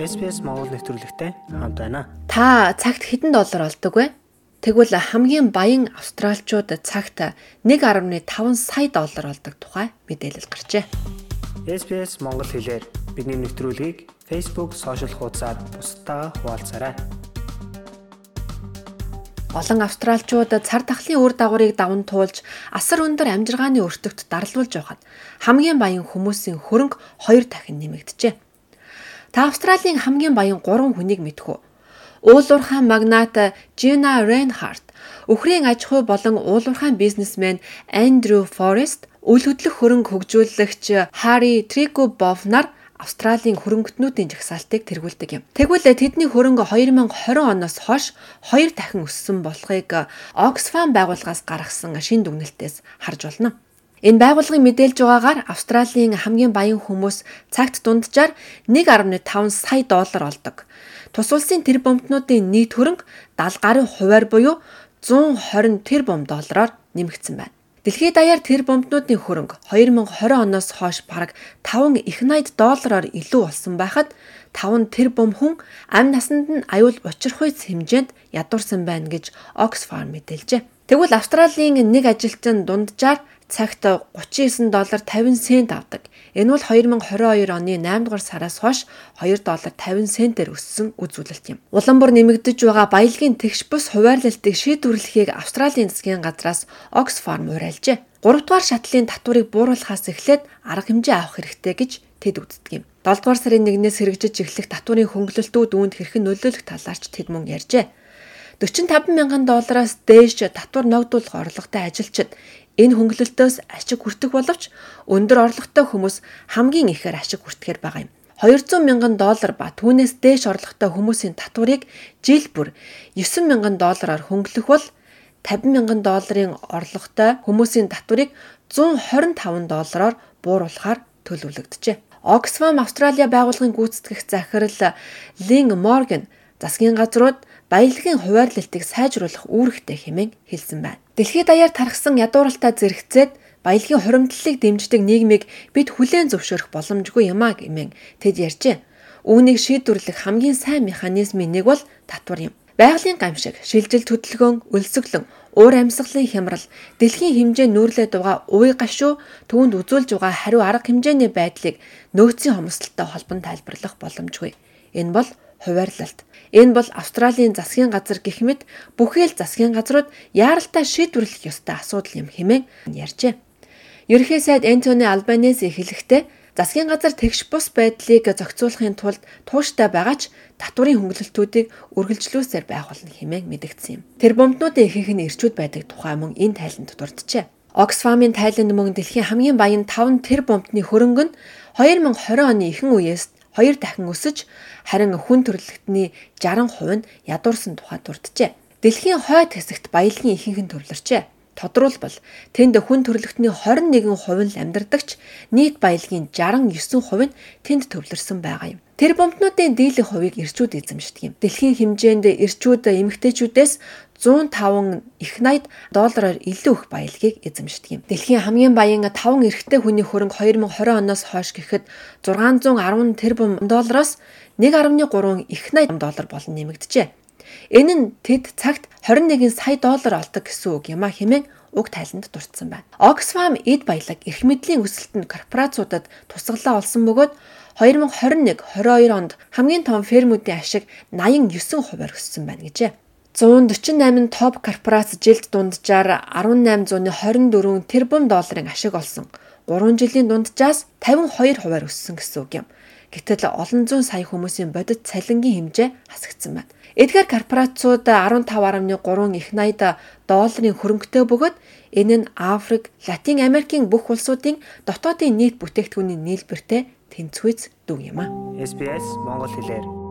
SPS Монгол нэвтрүүлэгтэй хамт байна. Та цагт хэдэн доллар олдог вэ? Тэгвэл хамгийн баян австралчууд цагт 1.5 сая доллар олдог тухай мэдээлэл гарчээ. SPS Монгол хэлээр бидний нэвтрүүлгийг Facebook сошиал хуудасаар бусдаа хуваалцаарай. Олон австралчууд цар тахлын үр дагаврыг даван туулж асар өндөр амжиргааны өртөгт дарлуулж байхад хамгийн баян хүмүүсийн хөрөнгө хоёр дахин нэмэгджээ. Та Австралийн хамгийн баян 3 хүнийг мэдэх үү? Уулуурхаан магнат Жина Рейнхарт, өхрийн аж ахуй болон уулуурхаан бизнесмен Андрю Форест, үл хөдлөх хөрөнгө хөгжүүлэгч Хари Трикобов нар Австралийн хөрөнгөтнүүдийн жагсаалтыг тэргүүлдэг юм. Тэгвэл тэдний хөрөнгө 2020 оноос хойш 2 дахин өссөн болохыг Oxfam байгууллагаас гаргасан шин дүгнэлтээс харж байна. Энэ байгууллагын мэдээлж байгаагаар Австралийн хамгийн баян хүмүүс цагт дунджаар 1.5 сая доллар олдог. Тус улсын тэр бомтнуудын нийт хөрөнгө 70 гаруй хувиар буюу 120 тэрбум доллараар нэмэгдсэн байна. Дэлхийд даяар тэр бомтнуудын хөрөнгө 2020 оноос хойш бараг 5 их найд доллараар илүү болсон байхад 5 тэрбум хүн амь насанд нь аюул учирхуйц хэмжээнд ядуурсан байна гэж Oxfam мэдээлжээ. Тэгвэл Австралийн нэг ажилтан дунджаар цагт 39 доллар 50 сент авдаг. Энэ бол 2022 оны 8 дугаар сараас хойш 2 доллар 50 сентээр өссөн үзүүлэлт юм. Улам бүр нэмэгдэж байгаа баялагын тэгш бус хуваарлалтыг шийдвэрлэхийг Австралийн засгийн газраас Oxfam уриалжээ. 3 дугаар шатлын татварыг бууруулахаас эхлээд арга хэмжээ авах хэрэгтэй гэж тэд үздэг юм. 7 дугаар сарын 1-ээс хэрэгжиж эхлэх татварын хөнгөлөлтүүд үүнд хэрхэн нөлөөлөх талаарч тэд мөн ярьжээ. 45 мянган доллараас дээш татвар ногдуулах орлоготой ажилчид Энэ хөнгөлөлтөөс ашиг хүртэх боловч өндөр орлоготой хүмүүс хамгийн ихээр ашиг хүртэхээр байгаа юм. 200 мянган доллар ба түүнээс дээш орлоготой хүмүүсийн татварыг жил бүр 9 мянган доллараар хөнгөлөх бол 50 мянган долларын орлоготой хүмүүсийн татварыг 125 доллараар бууруулахаар төлөвлөгдөжээ. Oxfam Австралийн байгууллагын гүйцэтгэх захирал Лин Морган засгийн газрууд баялагын хуваарлалтыг сайжруулах үүрэгтэй хэмээн хэлсэн байна. Дэлхийд даяар тархсан ядууралтай зэрэгцээд баялагын хуримтлалыг дэмждэг нийгмийг бид хүлээн зөвшөөрөх боломжгүй юм а гэмээн тэд ярьжээ. Үүнийг шийдвэрлэх хамгийн сайн механизмын нэг бол татвар юм. Байгалийн гамшиг, шилжилт хөдөлгөөн, өлсгөлөн, уур амьсгалын хямрал, дэлхийн хэмжээ нүүрлээд байгаа уй гашуу түүнд үзүүлж байгаа хариу арга хэмжээний байдлыг нөөцийн хомсдолтой холбон тайлбарлах боломжгүй. Энэ бол хуваарлалт. Энэ бол Австралийн засгийн газар гэх мэт бүхэл засгийн газрууд яаралтай шийдвэрлэх ёстой асуудал юм хэмээн ярьжээ. Ерхий сайд Энтони Албанеси хэлэхдээ засгийн газар тэгш бус байдлыг зохицуулахын тулд тууштай байгаа ч татварын хөнгөлөлтүүдийг үргэлжлүүлсээр байх болно хэмээн мэдэгдсэн юм. Тэр бомбнуудын ихэнх нь ирчүүд байдаг тухай мөн энэ тайланд дурджээ. Оксфамын тайланд мөн дэлхийн хамгийн баян 5 тэр бомбны хөрөнгө нь 2020 оны ихэнх үеэс хоёр дахин өсөж харин хүн төрөлхтний 60% нь ядуурсан тухай дурджээ. Дэлхийн хойд хэсэгт баялагын ихэнх нь төрлөрчээ. Тодруулбал тэнд хүн төрөлхтний 21% нь амьдардагч нийт баялагын 69% нь тэнд төвлөрсөн байгаа юм. Тэр бомбнуудын дийлэх хувийг ирчүүд эзэмшдэг юм. Дэлхийн хэмжээнд ирчүүд эмэгтэйчүүдээс 105 их 80 доллараар илүү их баялагийг эзэмшдэг юм. Дэлхийн хамгийн баян 5 эрэгтэй хүний хөрөнгө 2020 оноос хойш гэхэд 610 тэрбум доллароос 1.3 их 80 доллар болон нэмэгджээ. Энэ нь тэд цагт 21 сая доллар олдог гэсэн үг юм а хэмээн уг тайланд дурдсан байна. Oxfam эд баялаг эрх мэдлийн өсөлтөнд корпорациудад тусгалаа олсон бөгөөд 2021-22 онд хамгийн том фермүүдийн ашиг 89 хувиар өссөн байна гэжээ. 148 топ корпорац жилд дунджаар 1824 тэрбум долларын ашиг олсон. 3 жилийн дунджаас 52 хувиар өссөн гэсэн үг юм. Гэтэл олон зуун сая хүмүүсийн бодит цалингийн хэмжээ хасагдсан байна. Эдгээр корпорацууд 15.3 их 80 долларын хөрөнгөтэй бөгөөд энэ нь Африк, Латин Америкийн бүх улсуудын дотоодын нийт бүтээгдэхүүний нийлбэртэй тэнцвэц дүг юм а. SBS Монгол хэлээр